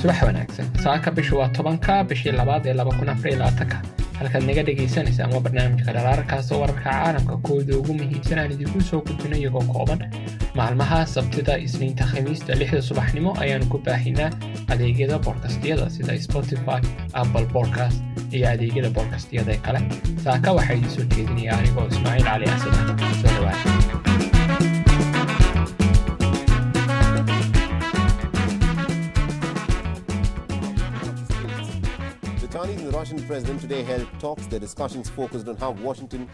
subax wanaagsan. Saaka bishu waa tobanka bishii labaad ee laba kun afar iyo labaatanka. Halkaad naga dhagaysanaysaan waa barnaamijka dhalaarkaasoo wararka caalamka kooda ugu muhiimsan aan idinku soo gudbino iyagoo kooban. Maalmaha sabtida isniinta khamiista lixda subaxnimo ayaanu ku baahinaa adeegyada boodkastyada sida spotify apple podcast iyo adeegyada boodkastyada kale. Saaka waxaa idin soo jeedinaya anigoo ismaaciil cali asada Chinese and the Russian president today held talks. Their discussions focused on how Washington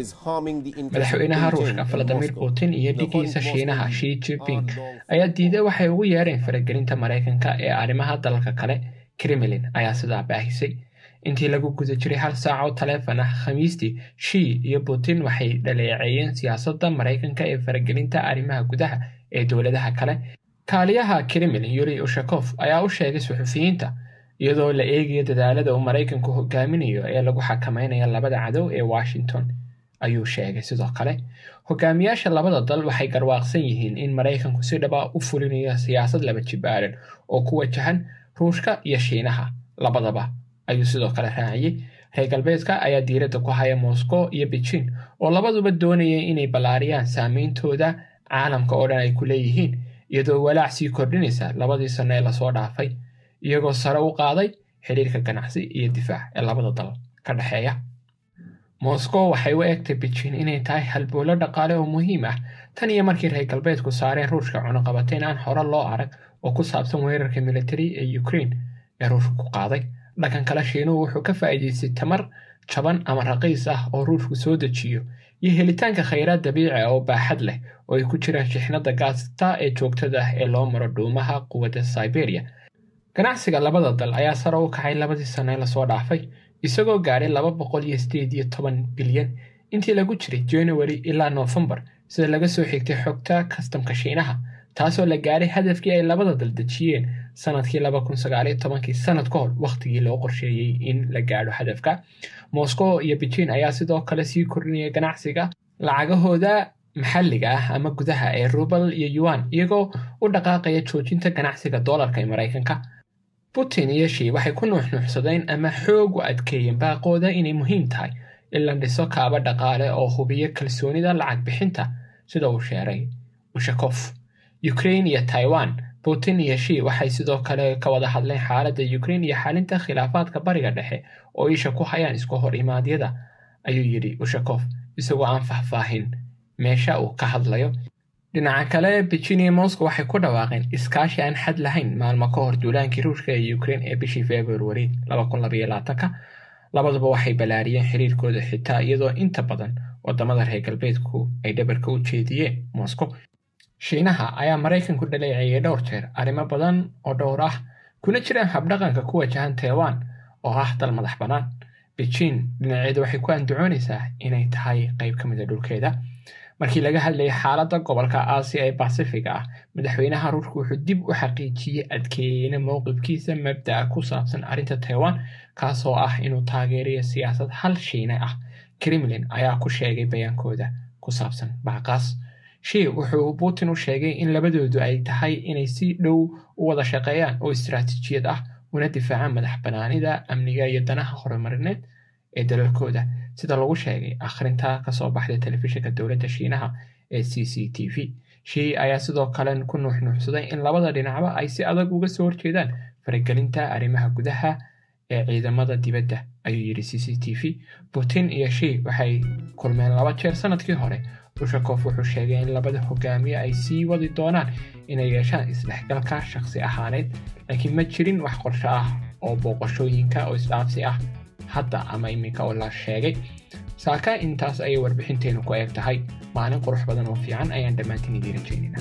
is harming the interests of madaxweynaha ruushka valadimir putin iyo dhigiisa shiinaha shi long- ayaa diiday waxay ugu yeereen faragelinta maraykanka ee arrimaha dalalka kale kremlin ayaa sidaa baahisay. Intii lagu guda jiray hal saac oo taleefon ah khamiistii shi iyo putin waxay dhaleeceeyeen siyaasadda maraykanka ee faragelinta arrimaha gudaha ee dowladaha kale. Kaaliyaha kremlin yuri ushakof ayaa u sheegay suxufiyiinta iyadoo la eegayo dadaalada uu maraykanku hogaaminayo ee lagu xakamaynayo labada cadow ee washington ayuu sheegay. Sidoo kale hogaamiyaasha labada dal waxay garwaaqsan yihiin in maraykanku si dhaba u fulinayo siyaasad laba jibaaran oo ku wajahan ruushka iyo shiinaha labadaba ayuu sidoo kale raaciyey reer galbeedka ayaa diiradda ku haya moscow iyo beijing oo labaduba doonaya inay ballaariyaan saameyntooda caalamka oo dhan ay ku leeyihiin iyadoo walaac sii kordhinaysa labadii sanno ee la soo dhaafay iyagoo sare u qaaday xiriirka ganacsi iyo difaac ee labada dal ka dhexeeya moscow waxay u egtay beijing inay tahay halboolo dhaqaale oo muhiim ah. Tan iyo markii reer galbeedku saareen ruushka cunuqabateyn aan hore loo arag oo ku saabsan weerarka militari ee ukraine ee ruushka ku qaaday. Dhankan kale shiinuhu wuxuu ka faa'iidaystay tamar jaban ama raqiis ah oo ruushku soo dejiyo iyo helitaanka khayraad dabiici ah oo baaxad leh oo ay ku jiraan shixnada gaasta ee joogtada ah ee loo maro dhuumaha quwadda siberia ganacsiga labada dal ayaa sare u kacay labadii sano ee la soo dhaafay isagoo gaadhay laba boqol iyo sideed iyo toban bilyan intii lagu jiray january ilaa noofembar sida laga soo xigtay xogta kastamka shiinaha taasoo la gaadhay hadafkii ay labada dal dejiyeen sannadkii laba kun sagaaliyo tobankii. Sanad ka hor wakhtigii loo qorsheeyey in la gaadho hadafka. Moscow iyo beijing ayaa sidoo kale sii kordhinaya ganacsiga lacagahooda maxalliga ah ama gudaha ee rubal iyo yuan iyagoo u dhaqaaqaya joojinta ganacsiga doolarka ee maraykanka putin iyo shi waxay ku nuuxnuuxsadeen ama xoog u adkeeyeen baaqooda inay muhiim tahay in la dhiso kaaba dhaqaale oo hubiya kalsoonida lacag bixinta sida uu sheeray ushakof ukraine iyo taiwan putin iyo shi waxay sidoo kale ka wada hadleen xaaladda ukraine iyo xalinta khilaafaadka bariga dhexe oo isha ku hayaan isku hor imaadyada ayuu yidhi ushakof isagoo aan faahfaahin. Meesha uu ka hadlayo dhinaca kale beijing iyo moscow waxay ku dhawaaqeen iskaashi aan xad lahayn maalmo ka hor duulaankii ruushka ee ukraine ee bishii februari labaduba waxay ballaariyeen xiriirkooda xitaa iyadoo inta badan waddamada reer galbeedku ay dhabarka u jeediyeen moscow. Shiinaha ayaa maraykanku dhaleeceeyay dhowr jeer arrimo badan oo dhowr ah kuna jiraan habdhaqanka ku wajahan taiwan oo ah dal madax bannaan beijing dhinaceeda waxay ku andacoonaysaa inay tahay qayb ka mida dhulkeeda markii laga hadlayay xaaladda gobolka aasiya ee basifiga ah madaxweynaha ruushku wuxuu dib u xaqiijiyey adkeeyeyna mowqifkiisa mabda'a ku saabsan arrinta taiwan kaasoo ah inuu taageerayo siyaasad hal shiine ah. Kremlin ayaa ku sheegay bayaankooda ku saabsan baaqaas. Shi wuxuu putin u sheegay in labadoodu ay tahay inay si dhow u wada shaqeeyaan oo istaraatiijiyad ah una difaacaan madax banaanida amniga iyo danaha horumarineed ee dalalkooda. Sida lagu sheegay akhrinta ka soo baxday telefishinka dowladda shiinaha ee c c t v. Shi ayaa sidoo kale ku nuuxnuuxsaday in labada dhinacba ay si adag uga soo horjeedaan faragelinta arrimaha gudaha ee ciidamada dibadda ayuu yidhi c c t v. Putin iyo shi waxay kulmeen laba jeer sannadkii hore. Ushakof wuxuu sheegay in labada hogaamiye ay sii wadi doonaan inay yeeshaan isdhexgalka shakhsi ahaaneed laakiin ma jirin wax qorsho ah oo booqashooyinka oo isdhaafsi ah hadda ama iminka oo la sheegay saaka intaas ayay warbixinteenu ku eeg tahay maalin qurux badan oo fiican ayaan dhammaantiin idiin rajaynayna